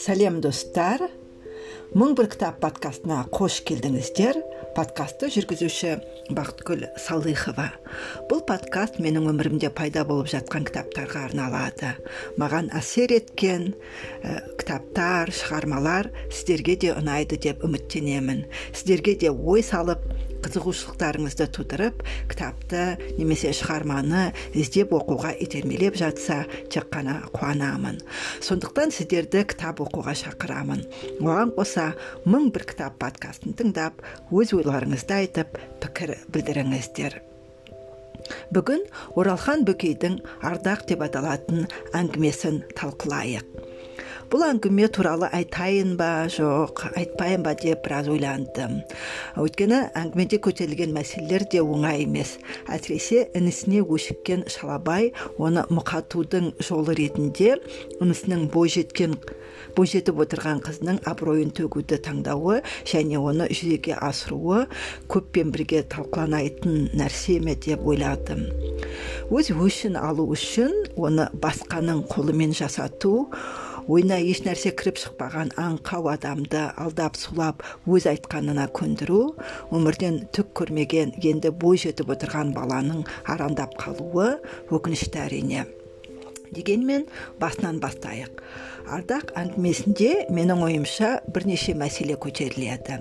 сәлем достар. Мың бір кітап подкастына қош келдіңіздер. Подкастты жүргізуші бақытгүл салыхова. Бұл подкаст менің өмірімде пайда болып жатқан кітаптарға арналады. Маған әсер еткен ә, кітаптар шығармалар сіздерге де ұнайды деп үміттенемін. Сіздерге де ой салып қызығушылықтарыңызды тудырып кітапты немесе шығарманы іздеп оқуға итермелеп жатса тек қана қуанамын. Сондықтан сіздерді кітап оқуға шақырамын. Оған қоса мың бір кітап подкастын тыңдап өз ойларыңызды айтып пікір білдіріңіздер. Бүгін оралхан бөкейдің ардақ деп аталатын әңгімесін талқылайық. Бұл әңгіме туралы айтайын ба? Жоқ айтпайын ба деп біраз ойландым. Өйткені әңгімеде көтерілген мәселелер де оңай емес. Әсіресе інісіне өшіккен шалабай оны мұқатудың жолы ретінде інісінің бойжеткен бойжетіп отырған қызының абыройын төгуді таңдауы және оны жүзеге асыруы көппен бірге талқыланайтын нәрсе ме деп ойладым. Өз өшін алу үшін оны басқаның қолымен жасату ойына ешнәрсе кіріп шықпаған аңқау адамды алдап сулап өз айтқанына көндіру өмірден түк көрмеген енді бой жетіп отырған баланың арандап қалуы өкінішті әрине. Дегенмен басынан бастайық. Ардақ әңгімесінде менің ойымша бірнеше мәселе көтеріледі.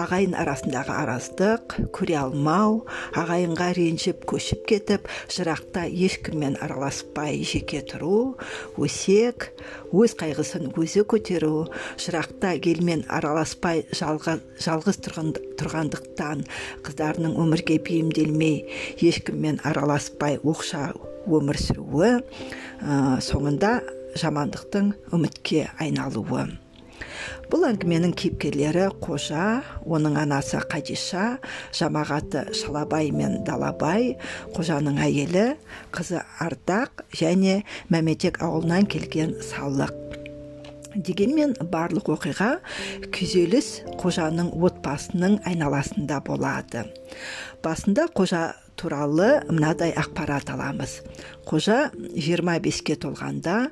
Ағайын арасындағы араздық көре алмау ағайынға ренжіп көшіп кетіп жырақта ешкіммен араласпай жеке тұру өсек өз қайғысын өзі көтеру жырақта елмен араласпай жалғыз тұрғандықтан қыздарының өмірге бейімделмей ешкіммен араласпай оқша өмір сүруі соңында жамандықтың үмітке айналуы. Бұл әңгіменің кейіпкерлері қожа оның анасы қадиша жамағаты шалабай мен далабай қожаның әйелі қызы ардақ және мәметек ауылынан келген салық дегенмен барлық оқиға күйзеліс қожаның отбасының айналасында болады. Басында қожа туралы мынадай ақпарат аламыз. Қожа 25-ке толғанда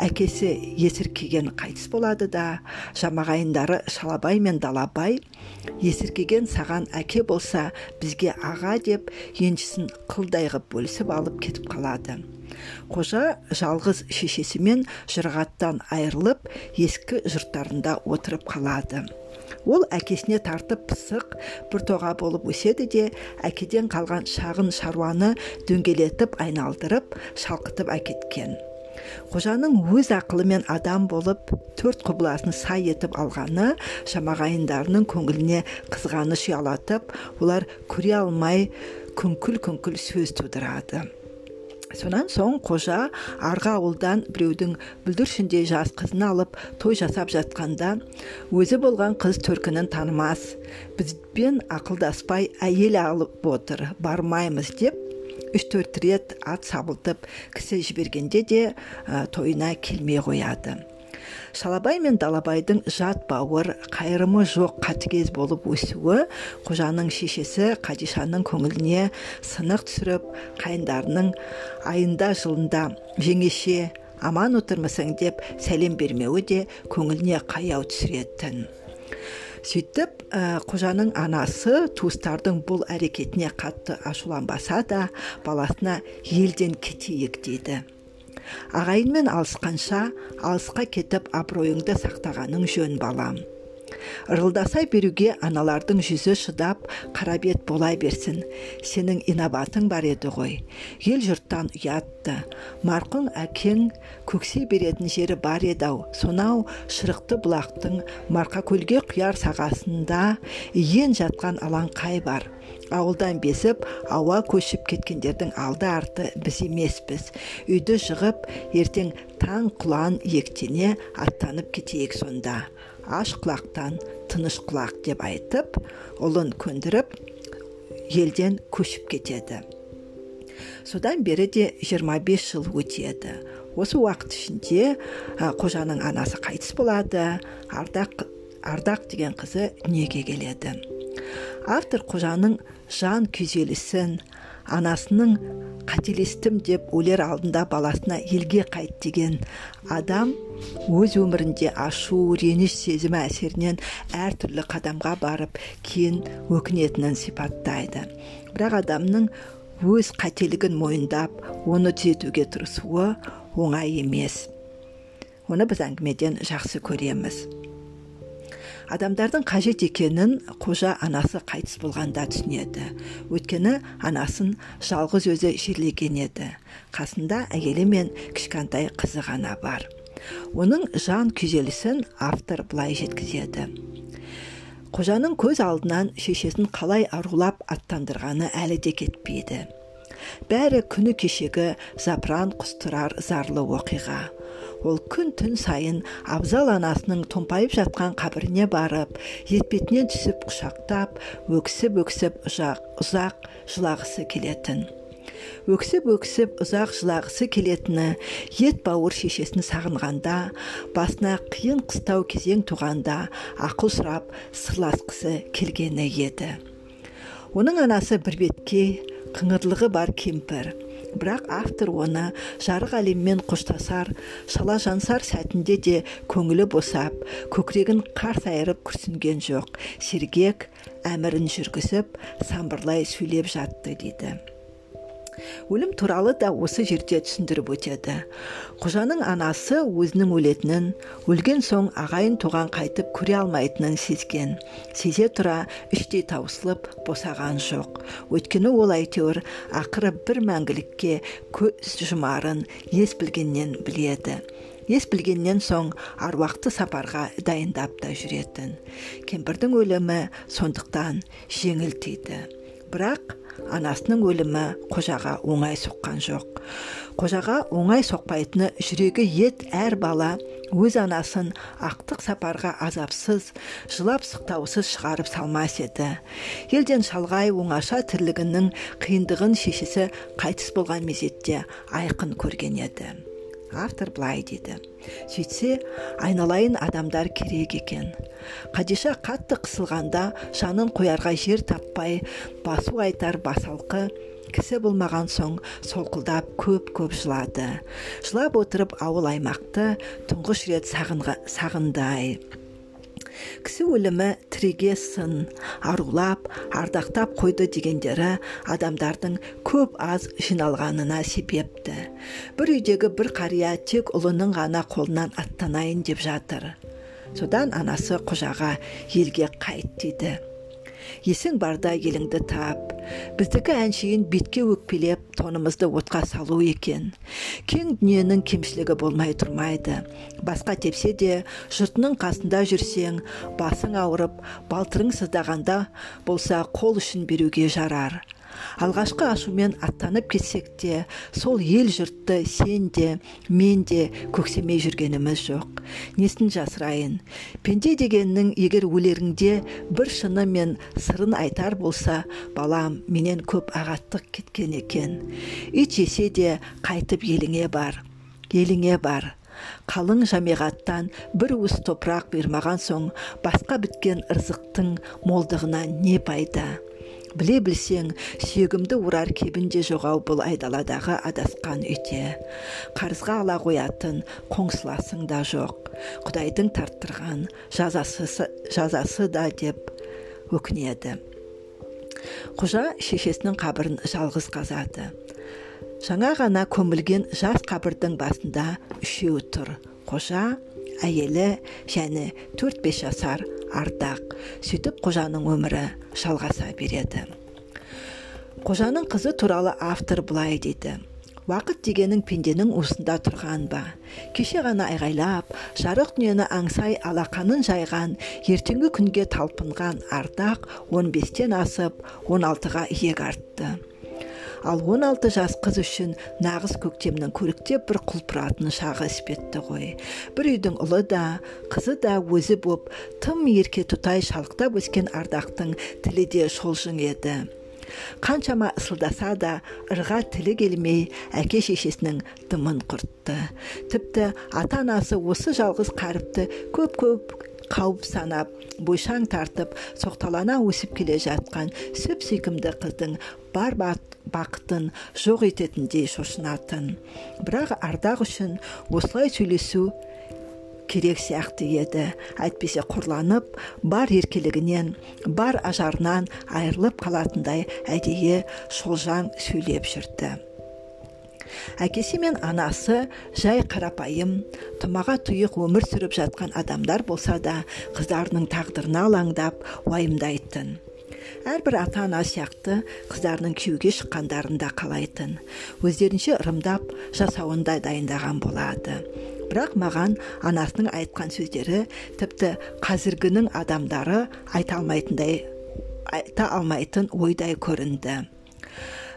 әкесі есіркеген қайтыс болады да жамағайындары шалабай мен далабай есіркеген саған әке болса бізге аға деп еншісін қылдай ғып бөлісіп алып кетіп қалады. Қожа жалғыз шешесімен жұрағаттан айырылып ескі жұрттарында отырып қалады. Ол әкесіне тартып пысық бір тоға болып өседі де әкеден қалған шағын шаруаны дөңгелетіп айналдырып шалқытып әкеткен. Қожаның өз ақылымен адам болып төрт құбыласын сай етіп алғаны жамағайындарының көңіліне қызғаныш ұялатып олар көре алмай күңкіл күңкіл сөз тудырады. Сонан соң қожа арғы ауылдан біреудің бүлдіршіндей жас қызын алып той жасап жатқанда өзі болған қыз төркінін танымас. Бізбен ақылдаспай әйел алып отыр бармаймыз деп үш төрт рет ат сабылтып кісі жібергенде де тойына келмей қояды. Шалабай мен далабайдың жат бауыр қайырымы жоқ қатыгез болып өсуі қожаның шешесі қадишаның көңіліне сынық түсіріп қайындарының айында жылында жеңеше аман отырмысың деп сәлем бермеуі де көңіліне қаяу түсіретін. Сөйтіп ә, қожаның анасы туыстардың бұл әрекетіне қатты ашуланбаса да баласына елден кетейік дейді. Ағайынмен алысқанша алысқа кетіп абыройыңды сақтағаның жөн балам. Ырылдаса беруге аналардың жүзі шыдап қара бет бола берсін. Сенің инабатың бар еді ғой. Ел жұрттан ұятты. Марқұм әкең көксе беретін жері бар еді ау. Сонау шырықты бұлақтың марқакөлге құяр сағасында иен жатқан алаңқай бар. Ауылдан безіп ауа көшіп кеткендердің алды арты біз емеспіз. Үйді жығып ертең таң құлан ектене аттанып кетейік сонда. Аш құлақтан тыныш құлақ деп айтып ұлын көндіріп елден көшіп кетеді. Содан бері де 25 жыл өтеді. Осы уақыт ішінде қожаның анасы қайтыс болады. Ардақ ардақ деген қызы дүниеге келеді. Автор қожаның жан күйзелісін анасының қателестім деп өлер алдында баласына елге қайт деген адам өз өмірінде ашу реніш сезімі әсерінен әртүрлі қадамға барып кейін өкінетінін сипаттайды. Бірақ адамның өз қателігін мойындап оны түзетуге тырысуы оңай емес. Оны біз әңгімеден жақсы көреміз. Адамдардың қажет екенін қожа анасы қайтыс болғанда түсінеді. Өйткені анасын жалғыз өзі жерлеген еді. Қасында әйелі мен кішкентай қызы ғана бар. Оның жан күйзелісін автор былай жеткізеді. Қожаның көз алдынан шешесін қалай арулап аттандырғаны әлі де кетпейді. Бәрі күні кешегі запыран құстырар зарлы оқиға. Ол күн түн сайын абзал анасының томпайып жатқан қабіріне барып етпетінен түсіп құшақтап өксіп өксіп ұзақ, ұзақ жылағысы келетін. Өксіп өксіп ұзақ жылағысы келетіні ет бауыр шешесін сағынғанда басына қиын қыстау кезең туғанда ақыл сұрап сырласқысы келгені еді. Оның анасы бірбеткей қыңырлығы бар кемпір бірақ автор оны жарық әлеммен қоштасар шала жансар сәтінде де көңілі босап көкірегін қарс айырып күрсінген жоқ. Сергек әмірін жүргізіп самбырлай сөйлеп жатты дейді. Өлім туралы да осы жерде түсіндіріп өтеді. Қожаның анасы өзінің өлетінін өлген соң ағайын туған қайтып көре алмайтынын сезген. Сезе тұра іштей таусылып босаған жоқ. Өйткені ол әйтеуір ақыры бір мәңгілікке көз жұмарын ес білгеннен біледі. Ес білгеннен соң аруақты сапарға дайындап та жүретін. Кемпірдің өлімі сондықтан жеңіл тиді бірақ анасының өлімі қожаға оңай соққан жоқ. Қожаға оңай соқпайтыны жүрегі ет әр бала өз анасын ақтық сапарға азапсыз жылап сықтаусыз шығарып салмас еді. Елден шалғай оңаша тірлігінің қиындығын шешесі қайтыс болған мезетте айқын көрген еді. Автор былай дейді. Сөйтсе айналайын адамдар керек екен. Қадиша қатты қысылғанда жанын қоярға жер таппай басу айтар басалқы кісі болмаған соң солқылдап көп көп жылады. Жылап отырып ауыл аймақты тұңғыш рет сағынды ай. Кісі өлімі тіреге сын арулап ардақтап қойды дегендері адамдардың көп аз жиналғанына себепті. Бір үйдегі бір қария тек ұлының ғана қолынан аттанайын деп жатыр. Содан анасы қожаға елге қайт дейді. Есің барда еліңді тап. Біздікі әншейін бетке өкпелеп тонымызды отқа салу екен. Кең дүниенің кемшілігі болмай тұрмайды. Басқа тепсе де жұртының қасында жүрсең басың ауырып балтырың сыздағанда болса қол үшін беруге жарар. Алғашқы ашумен аттанып кетсек те сол ел жұртты сен де мен де көксемей жүргеніміз жоқ. Несін жасырайын? Пенде дегеннің егер өлеріңде бір шыны мен сырын айтар болса балам менен көп ағаттық кеткен екен. Ит жесе де қайтып еліңе бар еліңе бар. Қалың жамиғаттан бір уыс топырақ бұйырмаған соң басқа біткен ырзықтың молдығына не пайда? Біле білсең сүйегімді урар кебінде жоғау бұл айдаладағы адасқан үйде. Қарызға ала қоятын қоңсыласың да жоқ. Құдайдың тарттырған жазасы, жазасы да деп өкінеді. Қожа шешесінің қабірін жалғыз қазады. Жаңа ғана көмілген жас қабірдің басында үшеу тұр. Қожа әйелі және төрт бес жасар ардақ сөйтіп қожаның өмірі жалғаса береді. Қожаның қызы туралы автор былай дейді. Уақыт дегенің пенденің уысында тұрған ба? Кеше ғана айғайлап жарық дүниені аңсай алақанын жайған ертеңгі күнге талпынған ардақ 15-тен асып 16-ға иек артты. Ал 16 жас қыз үшін нағыз көктемнің көріктеп бір құлпыратын шағы іспетті ғой. Бір үйдің ұлы да қызы да өзі боп тым ерке тұтай шалықтап өскен ардақтың тілі де шолжың еді. Қаншама ысылдаса да ырға тілі келмей әке шешесінің дымын құртты. Тіпті ата анасы осы жалғыз қаріпті көп көп қауіп санап бойшаң тартып соқталана өсіп келе жатқан сүп сүйкімді қыздың бар бақытын жоқ ететіндей шошынатын. Бірақ ардақ үшін осылай сөйлесу керек сияқты еді. Әйтпесе құрланып бар еркелігінен бар ажарынан айырылып қалатындай әдейі шолжаң сөйлеп жүрді. Әкесі мен анасы жай қарапайым тұмаға тұйық өмір сүріп жатқан адамдар болса да қыздарының тағдырына алаңдап уайымдайтын. Әрбір ата ана сияқты қыздарының күйеуге шыққандарын да қалайтын өздерінше ырымдап жасауын да дайындаған болады. Бірақ маған анасының айтқан сөздері тіпті қазіргінің адамдары айта алмайтындай айта алмайтын ойдай көрінді.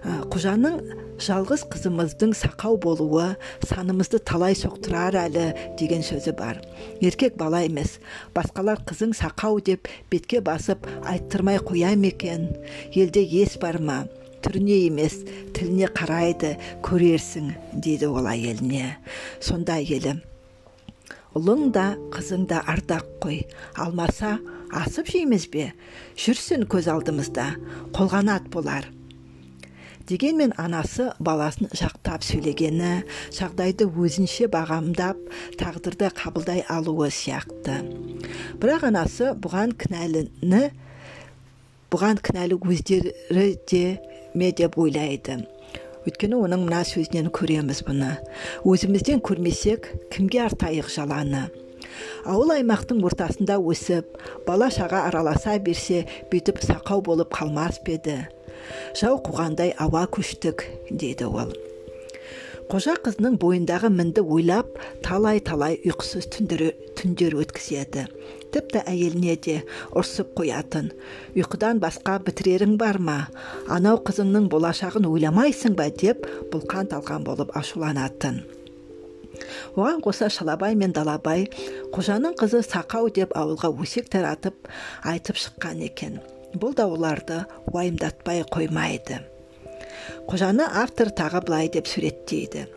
Қожаның жалғыз қызымыздың сақау болуы санымызды талай соқтырар әлі деген сөзі бар. Еркек бала емес басқалар қызың сақау деп бетке басып айттырмай қоя ма екен? Елде ес бар ма? Түріне емес тіліне қарайды көрерсің дейді ол әйеліне. Сонда әйелі ұлың да қызың да ардақ қой. Алмаса асып жейміз бе? Жүрсін көз алдымызда. Қолғанат болар. Дегенмен анасы баласын жақтап сөйлегені жағдайды өзінше бағамдап тағдырды қабылдай алуы сияқты. Бірақ анасы бұған кінәліні бұған кінәлі өздері де ме деп ойлайды. Өйткені оның мына сөзінен көреміз бұны. Өзімізден көрмесек кімге артайық жаланы? Ауыл аймақтың ортасында өсіп бала шаға араласа берсе бүйтіп сақау болып қалмас па еді? Жау қуғандай ауа көштік дейді ол. Қожа қызының бойындағы мінді ойлап талай талай ұйқысыз түндер өткізеді. Тіпті әйеліне де ұрсып қоятын. Ұйқыдан басқа бітірерің бар ма? Анау қызыңның болашағын ойламайсың ба деп бұлқан талқан болып ашуланатын. Оған қоса шалабай мен далабай қожаның қызы сақау деп ауылға өсек таратып айтып шыққан екен. Бұл да оларды уайымдатпай қоймайды. Қожаны автор тағы былай деп суреттейді.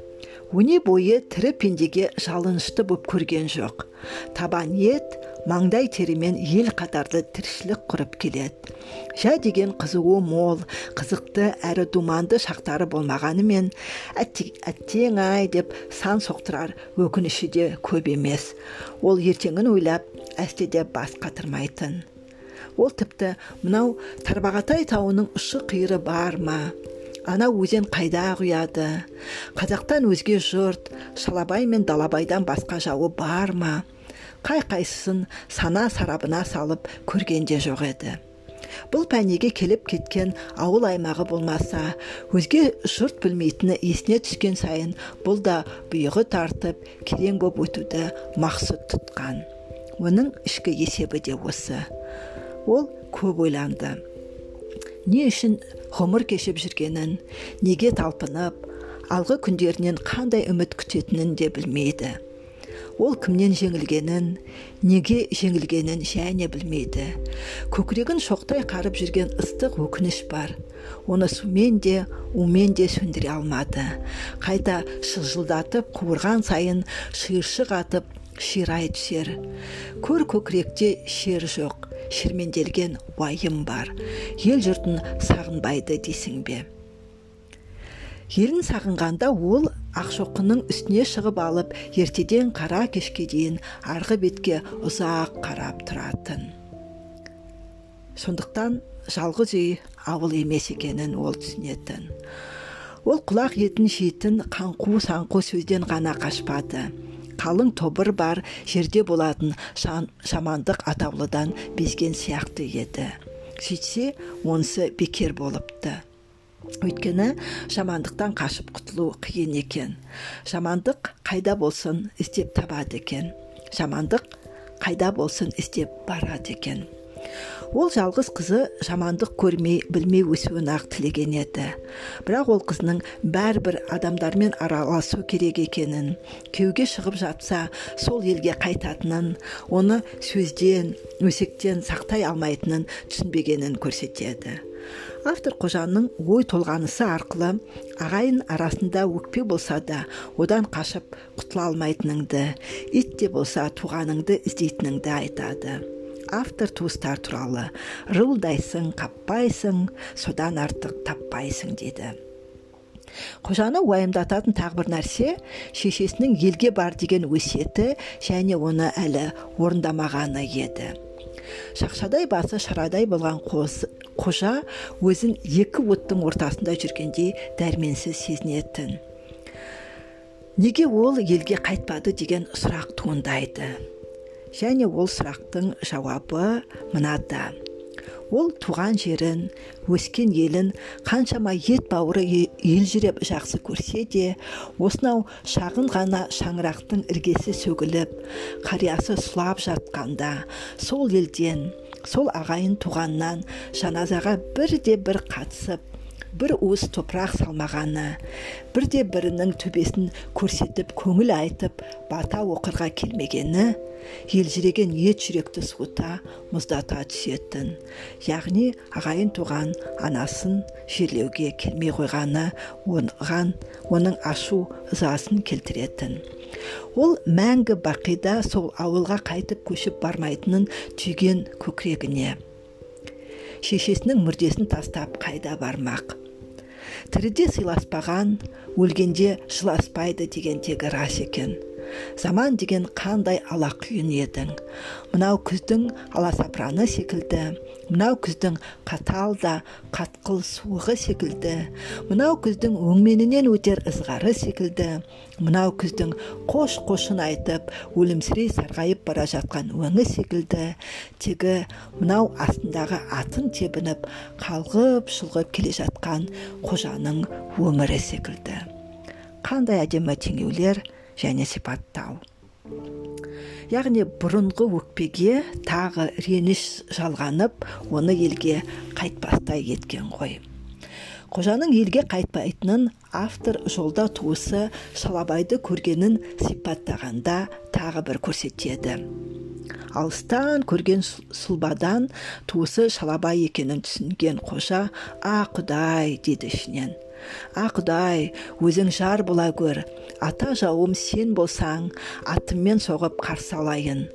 Өне бойы тірі пендеге жалынышты боп көрген жоқ. Табан ет маңдай терімен ел қатарды тіршілік құрып келеді. Жә деген қызуы мол қызықты әрі думанды шақтары болмағанымен әттең ай деп сан соқтырар өкініші де көп емес. Ол ертеңін ойлап әсте де бас қатырмайтын ол тіпті мынау тарбағатай тауының ұшы қиыры бар ма? Ана өзен қайда құяды? Қазақтан өзге жұрт шалабай мен далабайдан басқа жауы бар ма? Қай қайсысын сана сарабына салып көрген де жоқ еді. Бұл пәнеге келіп кеткен ауыл аймағы болмаса өзге жұрт білмейтіні есіне түскен сайын бұл да бұйығы тартып керең боп өтуді мақсұт тұтқан. Оның ішкі есебі де осы. Ол көп ойланды. Не үшін ғұмыр кешіп жүргенін неге талпынып алғы күндерінен қандай үміт күтетінін де білмейді. Ол кімнен жеңілгенін неге жеңілгенін және білмейді. Көкірегін шоқтай қарып жүрген ыстық өкініш бар. Оны сумен де умен де сөндіре алмады. Қайта шыжылдатып қуырған сайын шиыршық атып ширай түсер. Көр көкіректе шер жоқ. Шерменделген уайым бар. Ел жұртын сағынбайды дейсің бе? Елін сағынғанда ол ақшоқының үстіне шығып алып ертеден қара кешке дейін арғы бетке ұзақ қарап тұратын. Сондықтан жалғыз үй ауыл емес екенін ол түсінетін. Ол құлақ етін жейтін қаңқу саңқу сөзден ғана қашпады. Қалың тобыр бар жерде болатын шамандық атаулыдан безген сияқты еді. Сөйтсе онысы бекер болыпты. Өйткені жамандықтан қашып құтылу қиын екен. Жамандық қайда болсын іздеп табады екен. Жамандық қайда болсын іздеп барады екен. Ол жалғыз қызы жамандық көрмей білмей өсуін ақ тілеген еді. Бірақ ол қызының бәрібір адамдармен араласу керек екенін күйеуге шығып жатса сол елге қайтатынын оны сөзден өсектен сақтай алмайтынын түсінбегенін көрсетеді. Автор қожаның ой толғанысы арқылы ағайын арасында өкпе болса да одан қашып құтыла алмайтыныңды ит те болса туғаныңды іздейтініңді айтады. Автор туыстар туралы рылдайсың қаппайсың содан артық таппайсың деді. Қожаны уайымдататын тағы бір нәрсе шешесінің елге бар деген өсиеті және оны әлі орындамағаны еді. Шақшадай басы шарадай болған қожа өзін екі оттың ортасында жүргендей дәрменсіз сезінетін. Неге ол елге қайтпады? деген сұрақ туындайды. Және ол сұрақтың жауабы мынада. Ол туған жерін өскен елін қаншама ет бауыры елжіреп жақсы көрсе де осынау шағын ғана шаңырақтың іргесі сөгіліп қариясы сұлап жатқанда сол елден сол ағайын туғаннан жаназаға бірде бір қатысып бір уыс топырақ салмағаны бірде бірінің төбесін көрсетіп көңіл айтып бата оқырға келмегені елжіреген ет жүректі суыта мұздата түсетін. Яғни ағайын туған анасын жерлеуге келмей қойғаны оған оның ашу ызасын келтіретін. Ол мәңгі бақида сол ауылға қайтып көшіп бармайтынын түйген көкірегіне. Шешесінің мүрдесін тастап қайда бармақ? Тіріде сыйласпаған өлгенде жыласпайды деген тегі рас екен. Заман деген қандай алақұйын едің? Мынау күздің аласапыраны секілді мынау күздің қатал да қатқыл суығы секілді. Мынау күздің өңменінен өтер ызғары секілді. Мынау күздің қош қошын айтып өлімсірей сарғайып бара жатқан өңі секілді. Тегі мынау астындағы атын тебініп қалғып шұлғып келе жатқан қожаның өмірі секілді. Қандай әдемі теңеулер және сипаттау. Яғни бұрынғы өкпеге тағы реніш жалғанып оны елге қайтпастай еткен ғой. Қожаның елге қайтпайтынын автор жолда туысы шалабайды көргенін сипаттағанда тағы бір көрсетеді. Алыстан көрген сұлбадан туысы шалабай екенін түсінген қожа а құдай! деді ішінен. А құдай өзің жар бола көр ата жауым сен болсаң атыммен соғып қарсы алайын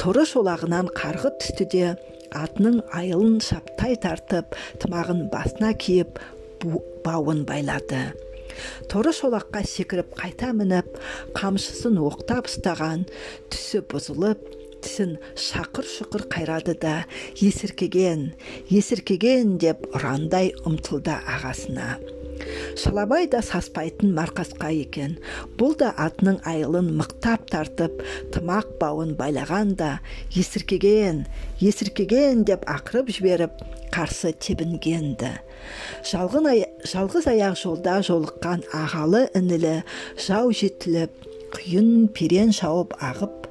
торы шолағынан қарғы түсті де атының айылын шаптай тартып тымағын басына киіп бауын байлады. Торы шолаққа секіріп қайта мініп қамшысын оқтап ұстаған түсі бұзылып тісін шақыр шұқыр қайрады да есіркеген есіркеген деп ұрандай ұмтылды ағасына. Шалабай да саспайтын марқасқа екен. Бұл да атының айылын мықтап тартып тымақ бауын байлаған да есіркеген есіркеген деп ақырып жіберіп қарсы тебінген-ді жалғыз аяқ жолда жолыққан ағалы інілі жау жетіліп құйын перен шауып ағып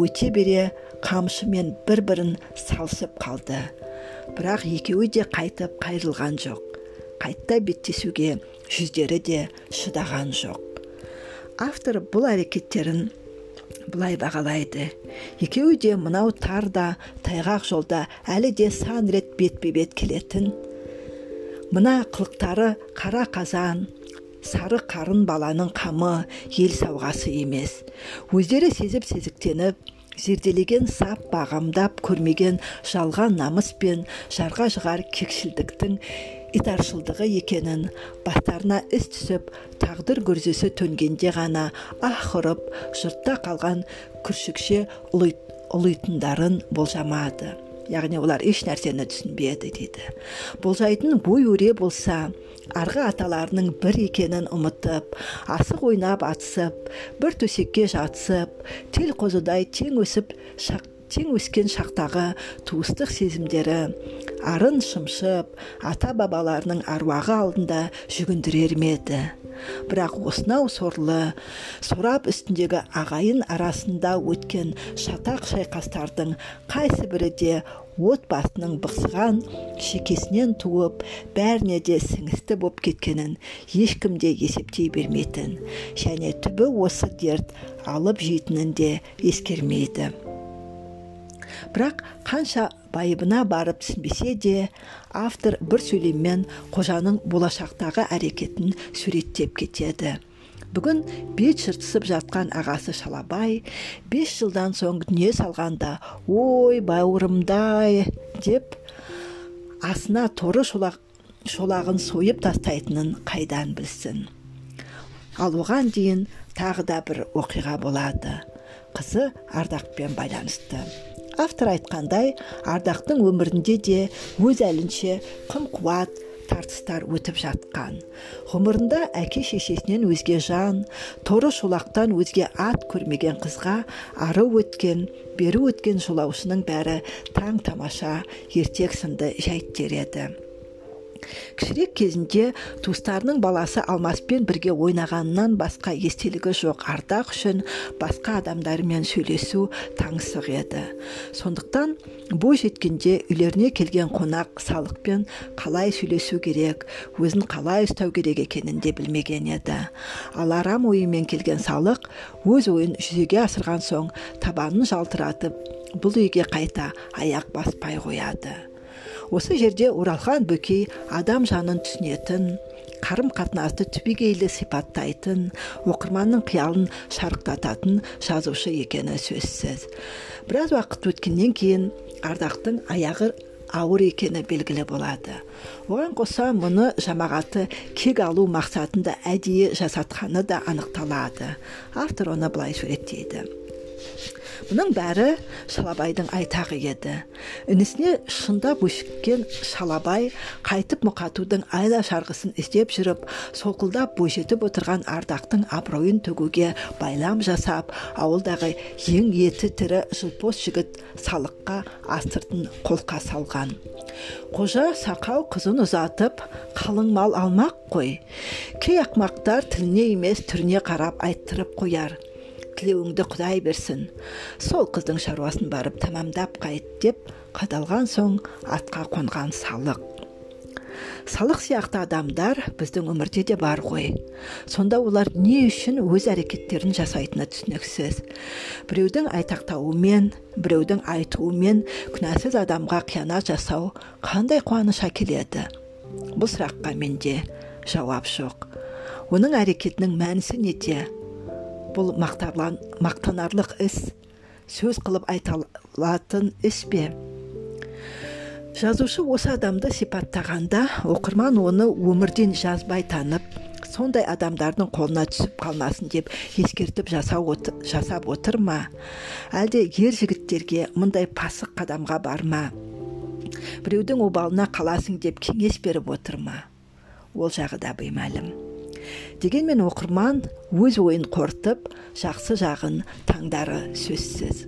өте бере қамшымен бір бірін салысып қалды. Бірақ екеуі де қайтып қайрылған жоқ. Қайта беттесуге жүздері де шыдаған жоқ. Автор бұл әрекеттерін былай бағалайды. Екеуі де мынау тар да тайғақ жолда әлі де сан рет бетпе бет келетін. Мына қылықтары қара қазан сары қарын баланың қамы ел сауғасы емес. Өздері сезіп сезіктеніп зерделеген сап бағамдап көрмеген жалған намыс пен жарға жығар кекшілдіктің итаршылдығы екенін бастарына іс түсіп тағдыр күрзесі төнгенде ғана аһ ұрып жұртта қалған күршікше ұлитындарын болжамады. Яғни олар еш нәрсені түсінбеді дейді. Болжайтын ой өре болса арғы аталарының бір екенін ұмытып асық ойнап атысып бір төсекке жатысып тел қозыдай тең өсіп шақ, тең өскен шақтағы туыстық сезімдері арын шымшып ата бабаларының аруағы алдында жүгіндірер ме еді. Бірақ осынау сорлы сорап үстіндегі ағайын арасында өткен шатақ шайқастардың қайсыбірі де отбасының бықсыған шекесінен туып бәріне де сіңісті боп кеткенін ешкім де есептей бермейтін және түбі осы дерт алып жейтінін де ескермейді. Бірақ қанша байыбына барып түсінбесе де автор бір сөйлеммен қожаның болашақтағы әрекетін суреттеп кетеді. Бүгін бет жыртысып жатқан ағасы шалабай бес жылдан соң дүние салғанда ой бауырымдай! деп асына торы шолақ, шолағын сойып тастайтынын қайдан білсін? Ал оған дейін тағы да бір оқиға болады. Қызы ардақпен байланысты. Автор айтқандай ардақтың өмірінде де өз әлінше қым қуат тартыстар өтіп жатқан. Ғұмырында әке шешесінен өзге жан торы шолақтан өзге ат көрмеген қызға ары өткен бері өткен жолаушының бәрі таң тамаша ертек сынды жайттер еді. Кішірек кезінде туыстарының баласы алмаспен бірге ойнағанынан басқа естелігі жоқ. Ардақ үшін басқа адамдармен сөйлесу таңсық еді. Сондықтан бой жеткенде үйлеріне келген қонақ салықпен қалай сөйлесу керек өзін қалай ұстау керек екенін де білмеген еді. Ал арам ойымен келген салық өз ойын жүзеге асырған соң табанын жалтыратып бұл үйге қайта аяқ баспай қояды. Осы жерде оралхан бөкей адам жанын түсінетін қарым қатынасты түбегейлі сипаттайтын оқырманның қиялын шарықтататын жазушы екені сөзсіз. Біраз уақыт өткеннен кейін ардақтың аяғы ауыр екені белгілі болады. Оған қоса мұны жамағаты кек алу мақсатында әдейі жасатқаны да анықталады. Автор оны былай суреттейді. Бұның бәрі шалабайдың айтағы еді. Інісіне шындап өшіккен шалабай қайтып мұқатудың айла шарғысын іздеп жүріп солқылдап бойжетіп отырған ардақтың абыройын төгуге байлам жасап ауылдағы ең еті тірі жылпос жігіт салыққа астыртын қолқа салған. Қожа сақау қызын ұзатып қалың мал алмақ қой кей ақмақтар тіліне емес түріне қарап айттырып қояр. Тілеуіңді құдай берсін. Сол қыздың шаруасын барып тамамдап қайт деп қадалған соң атқа қонған салық. Салық сияқты адамдар біздің өмірде де бар ғой. Сонда олар не үшін өз әрекеттерін жасайтыны түсініксіз. Біреудің айтақтауымен біреудің айтуымен күнәсіз адамға қиянат жасау қандай қуаныш әкеледі бұл сұраққа менде жауап жоқ. Оның әрекетінің мәнісі неде? Бұл мақтанарлық іс. Сөз қылып айталатын іс пе? Жазушы осы адамды сипаттағанда оқырман оны өмірден жазбай танып сондай адамдардың қолына түсіп қалмасын деп ескертіп жасау жасап отыр ма? Әлде ер жігіттерге мұндай пасық қадамға бар ма? Біреудің обалына қаласың деп кеңес беріп отыр ма? Ол жағы да беймәлім. Дегенмен оқырман өз ойын қорытып жақсы жағын таңдары сөзсіз.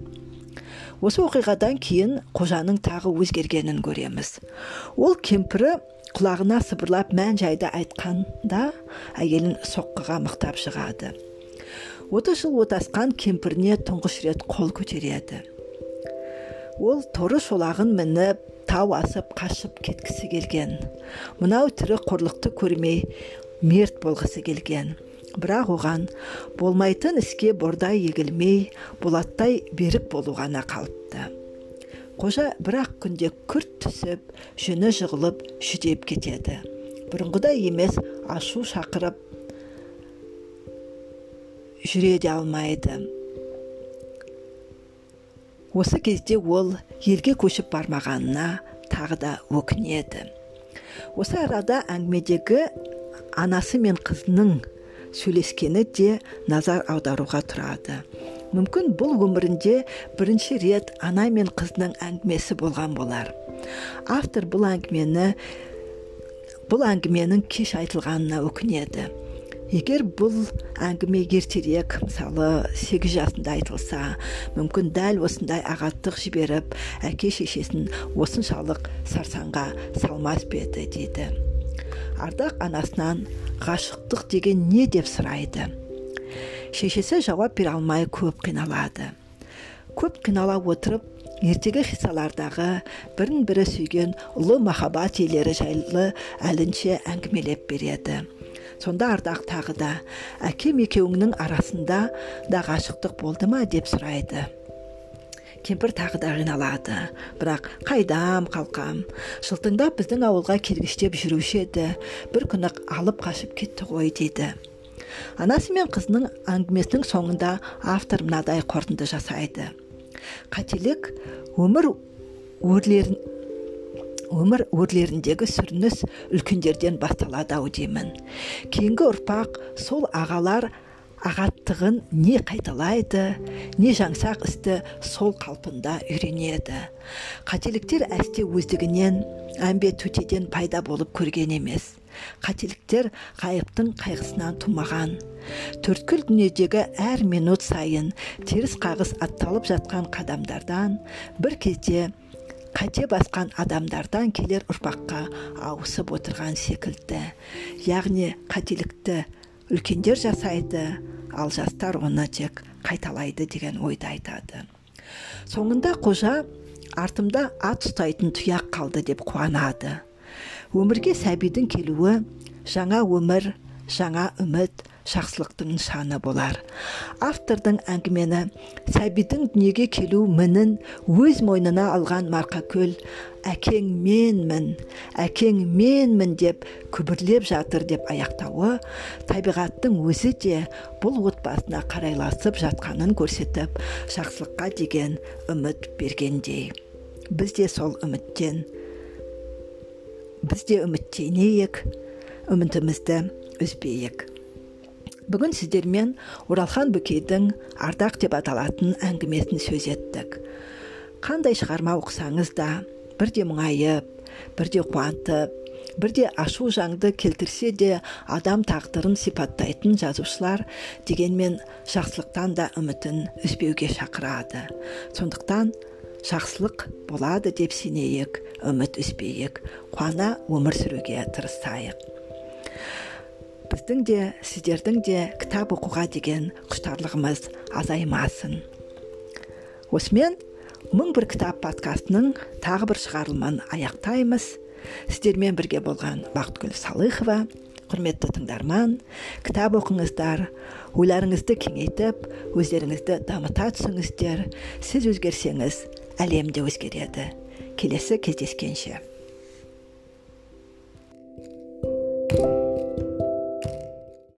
Осы оқиғадан кейін қожаның тағы өзгергенін көреміз. Ол кемпірі құлағына сыбырлап мән жайды айтқанда әйелін соққыға мықтап жығады отыз жыл отасқан кемпіріне тұңғыш рет қол көтереді. Ол торы шолағын мініп тау асып қашып кеткісі келген. Мынау тірі қорлықты көрмей мерт болғысы келген. Бірақ оған болмайтын іске бордай егілмей болаттай берік болу ғана қалыпты. Қожа бірақ күнде күрт түсіп жүні жығылып жүдеп кетеді. Бұрынғыдай емес ашу шақырып жүре де алмайды. Осы кезде ол елге көшіп бармағанына тағы да өкінеді. Осы арада әңгімедегі анасы мен қызының сөйлескені де назар аударуға тұрады. Мүмкін бұл өмірінде бірінші рет ана мен қызының әңгімесі болған болар. Автор бұл әңгімені бұл әңгіменің кеш айтылғанына өкінеді. Егер бұл әңгіме ертерек мысалы сегіз жасында айтылса мүмкін дәл осындай ағаттық жіберіп әке шешесін осыншалық сарсаңға салмас па еді дейді. Ардақ анасынан ғашықтық деген не деп сұрайды? Шешесі жауап бере алмай көп қиналады. Көп қинала отырып ертегі қиссалардағы бірін бірі сүйген ұлы махаббат иелері жайлы әлінше әңгімелеп береді. Сонда ардақ тағы да әкем екеуіңнің арасында да ғашықтық болды ма? деп сұрайды. Кемпір тағы да қиналады бірақ қайдам қалқам? Жылтыңдап біздің ауылға келгіштеп жүруші еді. Бір күні алып қашып кетті ғой дейді. Анасы мен қызының әңгімесінің соңында автор мынадай қорытынды жасайды. Қателік өмір өрлерін өмір өрлеріндегі сүрініс үлкендерден басталады ау деймін. Кейінгі ұрпақ сол ағалар ағаттығын не қайталайды не жаңсақ істі сол қалпында үйренеді. Қателіктер әсте өздігінен әмбе төтеден пайда болып көрген емес. Қателіктер ғайыптың қайғысынан тумаған. Төрткүл дүниедегі әр минут сайын теріс қағыс атталып жатқан қадамдардан бір кезде қате басқан адамдардан келер ұрпаққа ауысып отырған секілді. Яғни қателікті үлкендер жасайды ал жастар оны тек қайталайды деген ойды айтады. Соңында қожа артымда ат ұстайтын тұяқ қалды деп қуанады. Өмірге сәбидің келуі жаңа өмір жаңа үміт жақсылықтың нышаны болар. Автордың әңгімені сәбидің дүниеге келу мінін өз мойнына алған марқакөл әкең менмін әкең менмін деп күбірлеп жатыр деп аяқтауы табиғаттың өзі де бұл отбасына қарайласып жатқанын көрсетіп жақсылыққа деген үміт бергендей. Біз де сол үміттен біз де үміттенейік үмітімізді үзбейік бүгін сіздермен оралхан бөкейдің ардақ деп аталатын әңгімесін сөз еттік. Қандай шығарма оқысаңыз да бірде мұңайып бірде қуантып бірде ашу жаңды келтірсе де адам тағдырын сипаттайтын жазушылар дегенмен жақсылықтан да үмітін үзбеуге шақырады. Сондықтан жақсылық болады деп сенейік үміт үзбейік қуана өмір сүруге тырысайық. Біздің де сіздердің де кітап оқуға деген құштарлығымыз азаймасын осымен мың бір кітап подкастының тағы бір шығарылымын аяқтаймыз. Сіздермен бірге болған бақытгүл салыхова құрметті тыңдарман кітап оқыңыздар ойларыңызды кеңейтіп өздеріңізді дамыта түсіңіздер. Сіз өзгерсеңіз әлем де өзгереді. Келесі кездескенше.